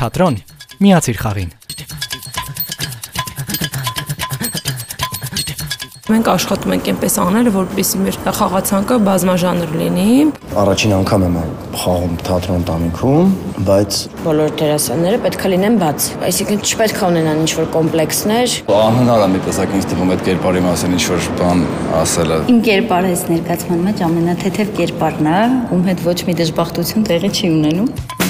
Թատրոն միացիր խաղին։ Մենք աշխատում ենք այնպես անել, որպեսզի մեր խաղացանկը բազմաժանր լինի։ Առաջին անգամ եմ խաղում թատրոն տանիքում, բայց բոլոր դերասանները պետք է լինեն բաց։ Այսինքն չպետք է ունենան ինչ-որ կոմպլեքսներ։ Անհնար է մի տեսակ ինձ թվում այդ կերպարի մասին ինչ-որ բան ասելը։ Իմ կերպարը այս ներկայացման մեջ ամենաթեթև կերպարն է, ում հետ ոչ մի դժբախտություն տեղի չի ունենում։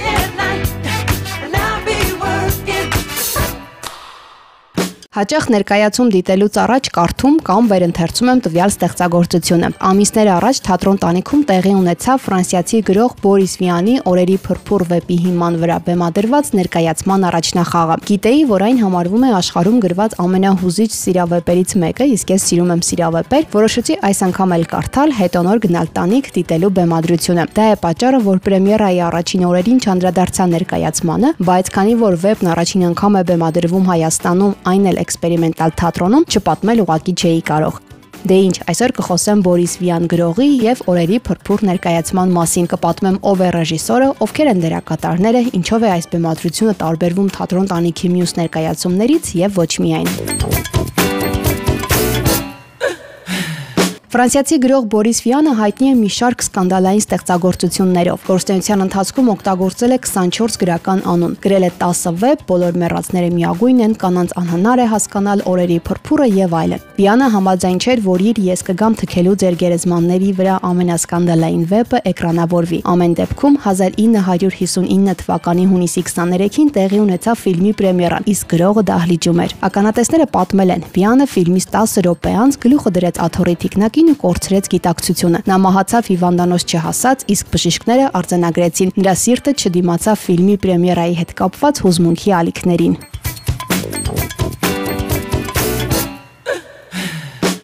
Հաճախ ներկայացում դիտելուց առաջ կարդում կամ վերընթերցում եմ տվյալ ստեղծագործությունը։ Ամիսներ առաջ թատրոն տանիքում տեղի ունեցավ ֆրանսիացի գրող Բորիս Վյանի օրերի փրփուր վեպի հիման վրա բեմադրված ներկայացման առաջնախաղը։ Գիտեի, որ այն համարվում է աշխարհում գրված ամենահուզիչ սիրավեպերից մեկը, իսկ ես սիրում եմ սիրավեպեր, որոշեցի այս անգամ էլ կարդալ հետոնոր գնալ տանիք դիտելու բեմադրությունը։ Դա է պատճառը, որ պրեմիերայի առաջին օրերին չանդրադարձա ներկայացմանը, բայց քանի որ վեպն առաջին անգամ է բեմադրվում Հայաստանում, այն էլ էքսպերիմենտալ թատրոնում չպատմել ուղակի չէի կարող։ Դե ինչ, այսօր կխոսեմ Բորիս Վյան գրողի եւ օրերի փրփուր ներկայացման մասին կպատմեմ ով է ռեժիսորը, ովքեր են դերակատարները, ինչով է այս բեմադրությունը տարբերվում թատրոն տանիքի մյուս ներկայացումներից եւ ոչ միայն։ Ֆրանսիացի գրող Բորիս Վյանը հայտնի է մի շարք սկանդալային ստեղծագործություններով։ Գործունեության ընթացքում օգտագործել է 24 գրական անուն։ Գրել է 10 վեպ, բոլոր մեռածները միագույն են, կանանց անհնար է հասկանալ օրերի փրփուրը եւ այլն։ Վյանը համաձայն չէր, որ իր ես կգամ թքելու ձեր գերեզմանների վրա ամենասկանդալային վեպը էկրանավորվի։ Ամեն դեպքում 1959 թվականի հունիսի 23-ին տեղի ունեցավ ֆիլմի պրեմիերան, իսկ գրողը դահլիճում էր։ Ականատեսները պատմել են, Վյանը ֆիլմից 10 րոպե անց գլուխը դրեց աթոռի թիկնակի կինը կորցրեց գիտակցությունը։ Նա մահացավ հիվանդանոց չհասած, իսկ բժիշկները արձանագրեցին։ Նրա սիրտը չդիմացավ ֆիլմի պրեմիերայի հետ կապված հուզմունքի ալիքներին։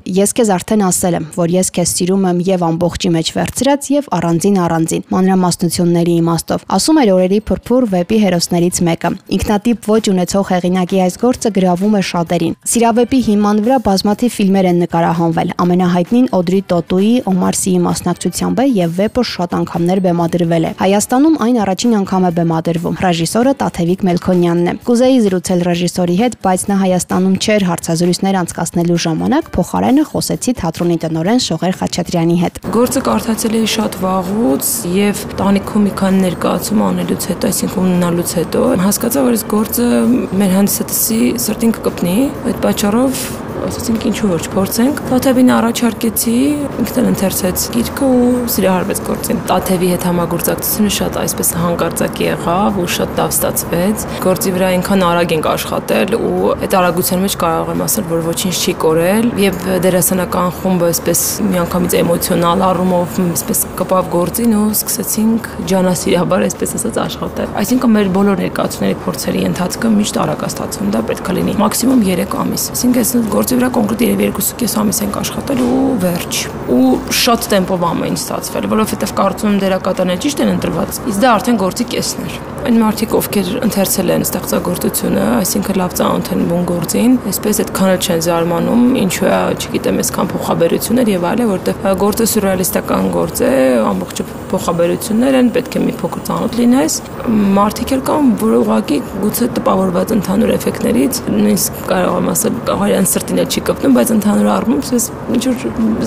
Ես քեզ արդեն ասել եմ, որ ես քեզ սիրում եմ եւ ամբողջի մեջ վերցրած եւ առանձին առանձին մանրամասնությունների իմաստով։ Ասում էր օրերի փրփուր վեպի հերոսներից մեկը։ Ինքնատիպ ոչ ունեցող հեղինակի այս գործը գրավում է շատերին։ Սիրավեպի հիման վրա բազմաթիվ ֆիլմեր են նկարահանվել։ Ամենահայտնին Օդրի Տոտուի, Օմար Սիի մասնակցությամբ է եւ վեպը շատ անգամներ բեմադրվել է։ Հայաստանում այն առաջին անգամ է բեմադրվում։ Ռեժիսորը Տաթևիկ Մելքոնյանն է։ Կուզեի զրուցել ռեժիսորի հետ, բայց նա Հայաստանում չէր հարցազրույցներ անցկացնելու ժամանակ, փոխարենը խոսեցի թատրոնի տնօրեն Շողեր Խաչատրյանի հետ։ Գործը կարդացել էի շատ վաղուց եւ տանիքում մի քանի ներկայացում անելուց հետո, այսինքն ունենալուց հետո հասկացա, որ այս գործը մեր հանդիսատեսի սրտին կկպնի։ Այդ պատճառով ասացինք ինչու ոչ փորձենք։ Տաթևին առաջարկեցի, ինքն էլ ընթերցեց գիրքը ու սիրահարվեց գործին։ Տաթևի հետ համագործակցությունը շատ այսպես հանկարծակի եղավ ու շատ լավ ստացվեց։ Գործի վրա այնքան արագ ենք աշխատել ու այդ արագության մեջ կարող եմ ասել, որ ոչինչ չի կորել եւ դերասանական խումբը այսպես միանգամից էմոցիոնալ առումով այսպես կպավ գործին ու սկսեցինք ջանասիրաբար այսպես ասած աշխատել։ Այսինքն մեր բոլոր ներկայացումների փորձերի ընթացքը միշտ արագ է ստացվում, դա պետք է լինի մաքսիմում 3 ամիս։ Այսինքն այս գործի վրա կոնկրետ 2.5 ամիս ենք աշխատել ու վերջ։ Ու շատ տեմպով ամեն ինչ ստացվել, որովհետև կարծում եմ դերակատարները ճիշտ են ընտրված։ Իսկ դա արդեն գործի կեսն էր։ Այն մարդիկ, ովքեր ընթերցել են ստեղծագործությունը, այսինքն լավ ծանոթ են բուն գործին, այսպես այդքան էլ չեն զարմանում, ինչու է, չգիտեմ, այսքան փոխաբերություններ եւ այլն, որտեղ գործը սյուրռեալիստական գործ է, ամբողջը փոխաբերություններ են, պետք է մի փոքր ծանոթ լինես։ Մարդիկ էլ կան, որ ուղղակի գուցե տպավորված ընդհանուր էֆեկտներից, նույնիսկ կարող եմ ասել, հայրան սրտին էլ չի կպնում, բայց ընդհանուր առումով ես ինչ որ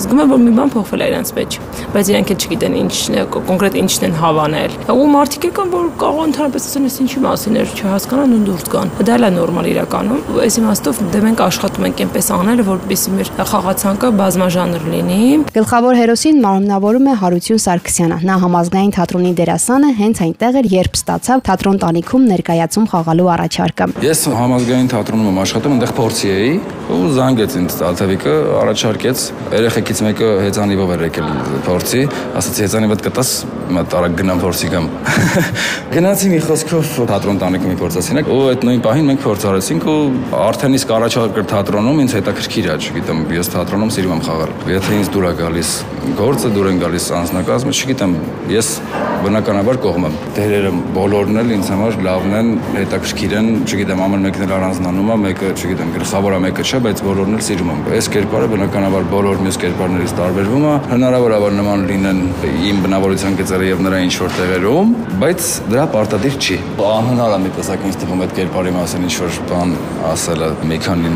զգում եմ, որ մի բան փոխվել է իրենց մեջ, բայց իրենք էլ չգիտեն ինչն է, կոնկրետ ինչն են հավանել։ Ու մարդիկ էլ կան, որ կարող ընդհանրապես ասեն, ես ինչի մասին էր, չհասկանան ու դուրս գան։ Դա էլ է նորմալ իրականում։ Այս իմաստով դե մենք աշխատում ենք այնպես անել, որպեսզի մեր խաղացանկը բազմաժանր լինի։ Գլխավոր հերոսին մարմնավորում է Հարություն Սարգսյանը։ Նա համազգային թատրոնի դերասան է, հենց այնտեղ էր, երբ ստացավ թատրոն տանիքում ներկայացում խաղալու առաջարկը։ Ես համազգային թատրոնում եմ աշխատում, այնտեղ փորձի էի ու զանգեց ինձ Ալթավիկը, առաջարկեց երեխեքից մեկը հեծանիվով էր եկել փորձի, ասացի հեծանիվդ կտաս, մտ արագ գնամ փորձի գամ։ Գնացի մի խոսքով թատրոն տանիքում փորձացինակ ու այդ նույն պահին մենք փորձ արեցինք ու արդեն իսկ առաջարկը թատրոնում ինձ հետաքրքիր է, չգիտեմ, ես թատրոնում սիրում եմ խաղալ։ Եթե ինձ դուր է գալիս գործը, դուր են գալիս անձնակազմը, չգիտեմ, ես բնականաբար կողմ եմ։ Դերերը բոլորն էլ ինձ համար լավն են, հետաքրքիր են, չգիտեմ, ամեն մեկն էլ առանձնանում է, մեկը, չգիտեմ, գլխավորը մեկը չէ, բայց բոլորն էլ սիրում եմ։ Այս կերպարը բնականաբար բոլոր մյուս կերպարներից տարբերվում է։ Հնարավոր է որ նման լինեն իմ բնավորության գծերը եւ նրա ինչ որ տեղերում, բայց դրա պարտադիր չի։ Անհնար է մի տեսակ ինձ թվում այդ կերպարի մասին ինչ որ բան ասելը մի քանի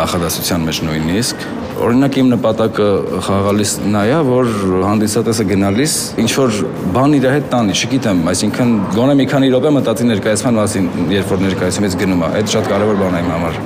նախադասության մեջ նույնիսկ Օրինակ իմ նպատակը խաղալիս նա է, որ հանդիսատեսը գնալիս ինչ որ բան իր հետ տանի, չգիտեմ, այսինքն գոնե մի քանի րոպե մտածի ներկայացման մասին, երբ որ ներկայացումից գնում է։ Այդ շատ կարևոր բան է իմ համար։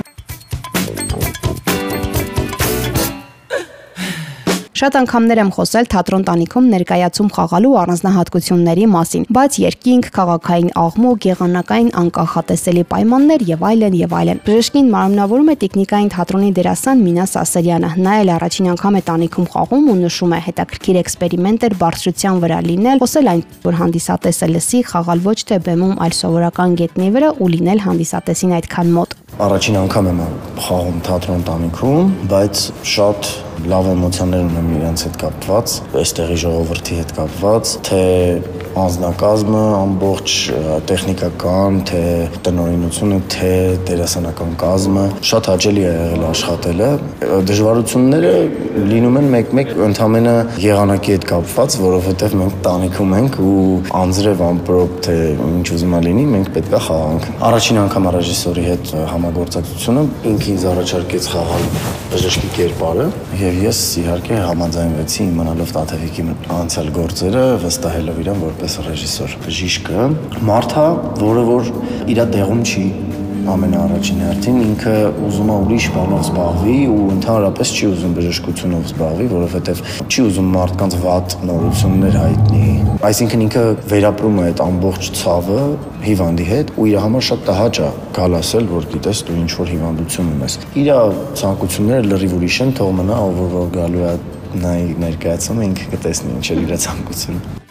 Շատ անգամներ եմ խոսել թատրոն տանիքում ներկայացում խաղալու առանձնահատկությունների մասին, բայց երկինք, քաղաքային աղմուկ, եղանակային անկախատեսելի պայմաններ եւ այլն եւ այլն։ Բժշկին մարմնավորում է տեխնիկային թատրոնի դերասան Մինաս Ասերյանը։ Նա էլ առաջին անգամ է տանիքում խաղում ու նշում է հետաքրքիր էքսպերիմենտ էր բարձրության վրա լինել, խոսել այն, որ հանդիսատեսը լսի, խաղալ ոչ թե բեմում, այլ սովորական գետնի վրա ու լինել հանդիսատեսին այդքան մոտ։ Առաջին անգամ եմ խաղում թատրոն տանիքում, բայց շատ լավ էմոցիաներ ունեմ իրենց հետ կապված, այստեղի ժողովրդի հետ կապված, թե անձնակազմը, ամբողջ տեխնիկական, թե տնօրինությունը, թե դերասանական կազմը շատ հաճելի է եղել աշխատելը։ Դժվարությունները լինում են մեկ-մեկ ընդամենը եղանակի հետ կապված, որովհետև մենք տանիքում ենք ու անձրև ամպրոպ թե ինչ ուզում է լինի, մենք պետքա խաղանք։ Առաջին անգամ ռեժիսորի հետ համագործակցությունը ինքը ինձ առաջարկեց խաղալ բժշկի կերպարը եւ ես իհարկե համաձայնվեցի իմանալով Տաթևիկի անցյալ գործերը, վստահելով իրան որպես ռեժիսոր։ Բժիշկը մարդա, որը որ իր տեղում չի ամենաառաջին հերթին ինքը ուզում է ուրիշ բանով զբաղվի ու ընդհանրապես չի ուզում բժշկությունով զբաղվի, որովհետև չի ուզում մարդկանց վատ նորություններ հայտնի։ Այսինքն ինքը վերապրում է այդ ամբողջ ցավը հիվանդի հետ ու իր համար շատ տհաճ է գալ ասել, որ գիտես դու ինչ որ հիվանդություն ունես։ Իր ցանկությունները լրիվ ուրիշ են, թող մնա, ով որ գալու է նայ ներկայացում ինքը կտեսնի ինչ է իր ցանկությունը։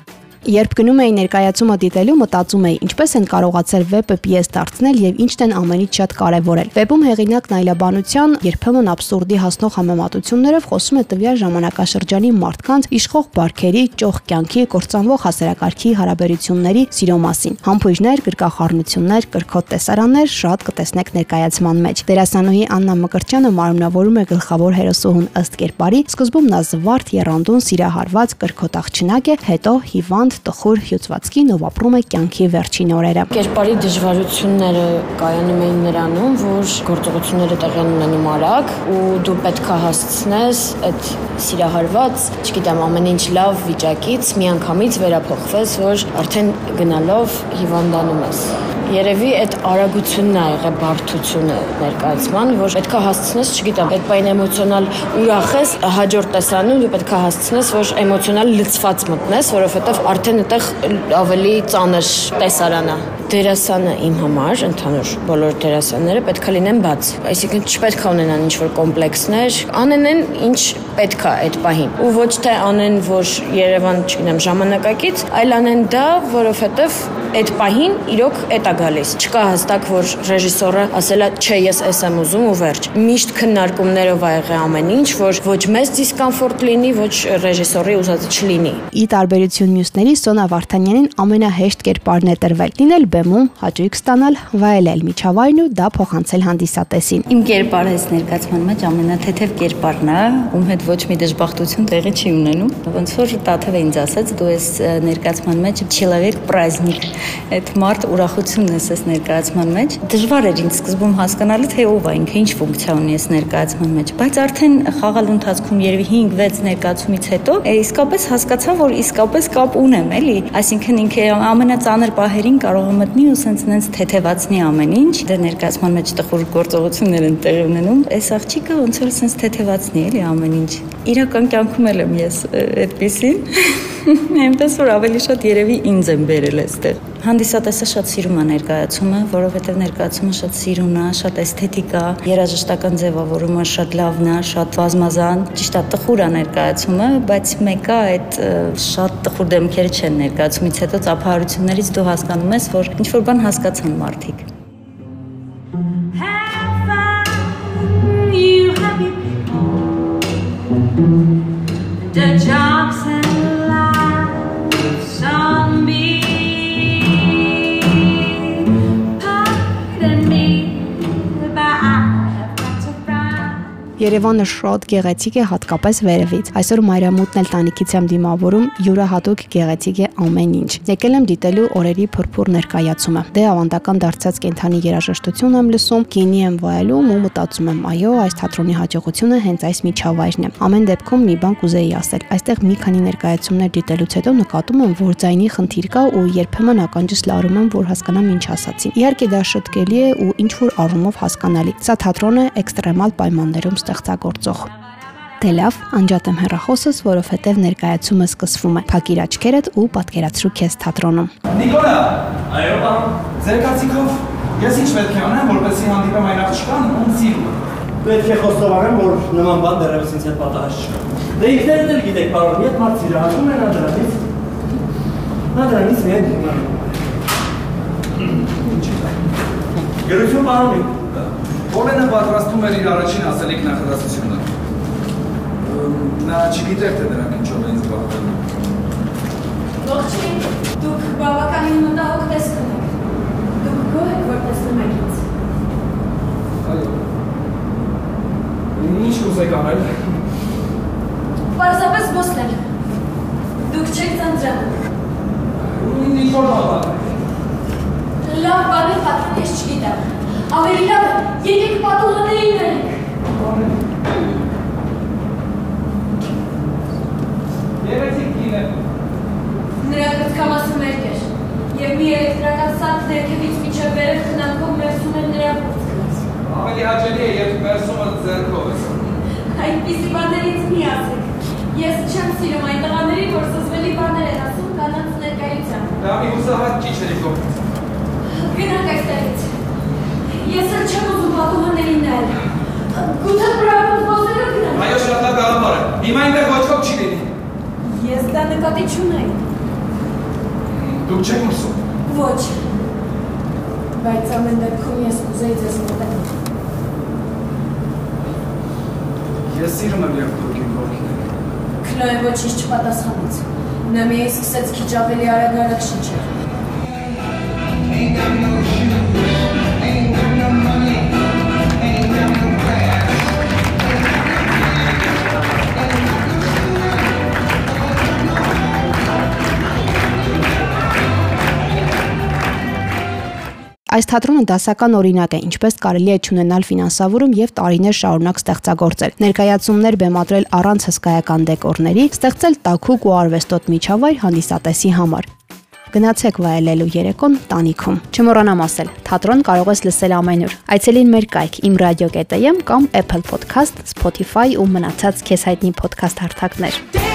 Երբ գնում էի ներկայացումը դիտելու, մտածում էի, ինչպես են կարողացել վեպը պիես դարձնել եւ ինչն են ամենից շատ կարեւորել։ Վեպում հեղինակն այլաբանության, երբեմն абսուրդի հասնող համեմատություններով խոսում է տվյալ ժամանակաշրջանի մարդկանց իշխող բարքերի, ճոխ կյանքի, կործանվող հասարակարգի հարաբերությունների սիրո մասին։ Համբույրներ, գրկախառնություններ, կրկոտ տեսարաններ շատ կտեսնեք ներկայացման մեջ։ Դերասանուհի Աննա Մկրտչյանը մարմնավորում է գլխավոր հերոսուհուն ըստ կերպարի, սկզբում նա զվարթ, երանդուն, սիրահարված կրկոտ աղջնակ է, հետո հիվանդ անընդհատ տխուր հյուծվածքին ով ապրում է կյանքի վերջին օրերը։ Կերպարի դժվարությունները կայանում էին նրանում, որ գործողությունները տեղի են ունենում արագ ու դու պետք է հասցնես այդ սիրահարված, չգիտեմ, ամեն ինչ լավ վիճակից միանգամից վերափոխվես, որ արդեն գնալով հիվանդանում ես երևի այդ արագությունն է եղել բարդությունը ներկայացման, որ պետքա հասցնես, չգիտեմ, այդ բան էմոցիոնալ ուրախ ես, հաջորդ տեսանում դու պետքա հասցնես, որ էմոցիոնալ լցված մտնես, որովհետև արդեն այդտեղ ավելի ծանր տեսարան է դերասանը իմ համար, ընդհանուր բոլոր դերասանները պետքա լինեն բաց։ Այսինքն չպետք է ունենան ինչ-որ կոմպլեքսներ, անեն ինչ պետք է այդ պահին։ Ու ոչ թե անեն, որ Երևան, չգիտեմ, ժամանակակից, այլ անեն դա, որովհետև այդ պահին իրոք էտա գալիս։ Չկա հստակ, որ ռեժիսորը ասելա, չէ, ես էս եմ ուզում ու վերջ։ Միշտ քննարկումներով ա եղել ամեն ինչ, որ ոչ մեզ դիսկոմֆորտ լինի, ոչ ռեժիսորի ուզածը չլինի։ Ի տարբերություն մյուսների Սոնա Վարդանյանին ամենահեշտ կերպարն է տրվել։ Լինել բեմում, հաճույք ստանալ, վայելել միջավայրն ու դա փոխանցել հանդիսատեսին։ Իմ կերպարը այս ներկայացման մեջ ամենաթեթև կերպարն է, ում հետ ոչ մի դժբախտություն տեղի չի ունենում։ Ոնց որ Տաթևը ինձ ասաց, դու ես ներկայացման մեջ человек праздник։ Այդ մարդ ուրախությունն ես այս ներկայացման մեջ։ Դժվար էր ինձ սկզբում հասկանալը, թե ով է ինքը, ինչ ֆունկցիա ունի այս ներկայացման մեջ, բայց արդեն խաղալու ընթացքում երևի 5-6 ներկայացումից հետո իսկապես հասկացա, որ իսկապես կապ ունեմ, էլի։ Այսինքն ինքը ամենածանր պահերին կարող եմ մտնի ու սենց նենց թեթևացնի ամեն ինչ, դե ներկայացման մեջ տխուր գործողություններ են տեղի ունենում։ Այս աղջիկը ոնց որ սենց թեթևացնի էլի ամեն ինչ։ Իրական կյանքում էլ եմ ես այդպեսին։ Այնպես որ ավելի շատ երևի ինձ եմ բերել այստեղ։ Հանդիսատեսը շատ սիրում է ներկայացումը, որովհետև ներկայացումը շատ սիրուն է, շատ էսթետիկ է, երաժշտական ձևավորումը շատ լավն է, շատ բազմազան, ճիշտ է, տխուր է ներկայացումը, բայց մեկը այդ շատ տխուր դեմքերը չեն ներկայացումից հետո ծափահարություններից դու հասկանում ես, որ ինչ որ բան հասկացան մարդիկ։ The jobs Երևանը շատ գեղեցիկ է հատկապես վերևից։ Այսօր Մարիամուտն էլ տանիքից եմ դիմավորում, յուրահատուկ գեղեցիկ է ամեն ինչ։ Եկել եմ դիտելու օրերի փրփուր ներկայացումը։ Դե ավանդական դարձած կենթանի երաժշտություն եմ լսում, գինի եմ վայելում ու մտածում եմ, այո, այս թատրոնի հաջողությունը հենց այս միջավայրն է։ Ամեն դեպքում մի բան կուզեի ասել։ Այստեղ մի քանի ներկայացումներ դիտելուց հետո նկատում եմ, որ ձայնի խնդիր կա ու երբեմն ականջս լարում եմ, որ հասկանամ ինչ ասացին։ Իհարկե դա շտկելի է ու ինչ որ առումով հասկանալի։ Սա թատրոն է էքստրեմալ պայմաններում ստեղծագործող։ Դե լավ, անջատեմ հեռախոսս, որովհետև ներկայացումը սկսվում է։ Փակիր աչքերդ ու պատկերացրու քեզ թատրոնում։ Նիկոլա, այո, պարոն, ձեր կարծիքով ես ինչ պետք է անեմ, որպեսզի հանդիպեմ այն աղջկան, ում սիրում Պետք է խոստովանեմ, որ նման բան դեռևս ինձ հետ պատահած չկա։ Դե ինքներդ էլ գիտեք, պարոն, երբ մարդ սիրահարվում է նա դրանից, նա դրանից միայն դիմանում է։ Գրություն պարոնի։ Բոլենը պատրաստում էր իր առաջին ասելիք նախադասությունը։ Նա չգիտեր, թե դրանք ինչով են զբաղվում։ Ողջույն, դուք բավականին մտահոգ տեսք ունեք։ Դուք գոհ եք, որ տեսնում եք ինձ։ Այո։ Ինչ ուզեք անել։ Պարզապես ոսնել։ Դուք չեք ծանծրանում։ Ինչ որ բան։ Լավ բանի պատրան ես չգիտեմ։ Ավելի լավ է, եկեք պատուհաներին ներենք։ Երեցիկ կին է։ Նրա կրծքամասը մերկ էր, և մի էլեկտրական սարք ներքևից միջև վերև խնամքով մերսում էր նրա ոտքից։ Ավելի հաճելի է, երբ մերսումը ձեռքով ես։ Այդպիսի բաներից մի ասեք։ Ես չեմ սիրում այն տղաներին, որ զզվելի բաներ են ասում կանանց ներկայությամբ։ Դա մի հուսահատ ճիչ էր կողմից։ Գնանք այստեղից։ Ես էլ չեմ ուզում պատուհաններին նայել։ Գուցե պրավոտ ոսելով գնանք։ Այո, շատ լավ գաղափար է։ Հիմա այնտեղ ոչ ոք չի լինի։ Ես դա նկատի չունեի։ Դուք չեք մրսում։ Ոչ։ Բայց ամեն դեպքում ես կուզեի ձեզ մոտենալ։ Ես սիրում եմ երբ դուք իմ ողքին եք։ Քլոեն ոչինչ չպատասխանեց։ Նա միայն սկսեց քիչ ավելի արագ-արագ շնչել։ Այս թատրոնը դասական օրինակ է, ինչպես կարելի է ճանաչել ֆինանսավորում եւ տարիներ շարունակ ստեղծագործել։ Ներկայացումներ բեմադրել առանց հսկայական դեկորների, ստեղծել տաքուկ ու արվեստոտ միջավայր հանդիսատեսի համար։ Գնացեք վայելելու երեկոն տանիքում։ Չմոռանամ ասել, թատրոն կարող ես լսել ամենուր։ Այցելին մեր կայք imradio.am կամ Apple Podcast, Spotify ու մնացած քեզ հայտնի podcast հարթակներ։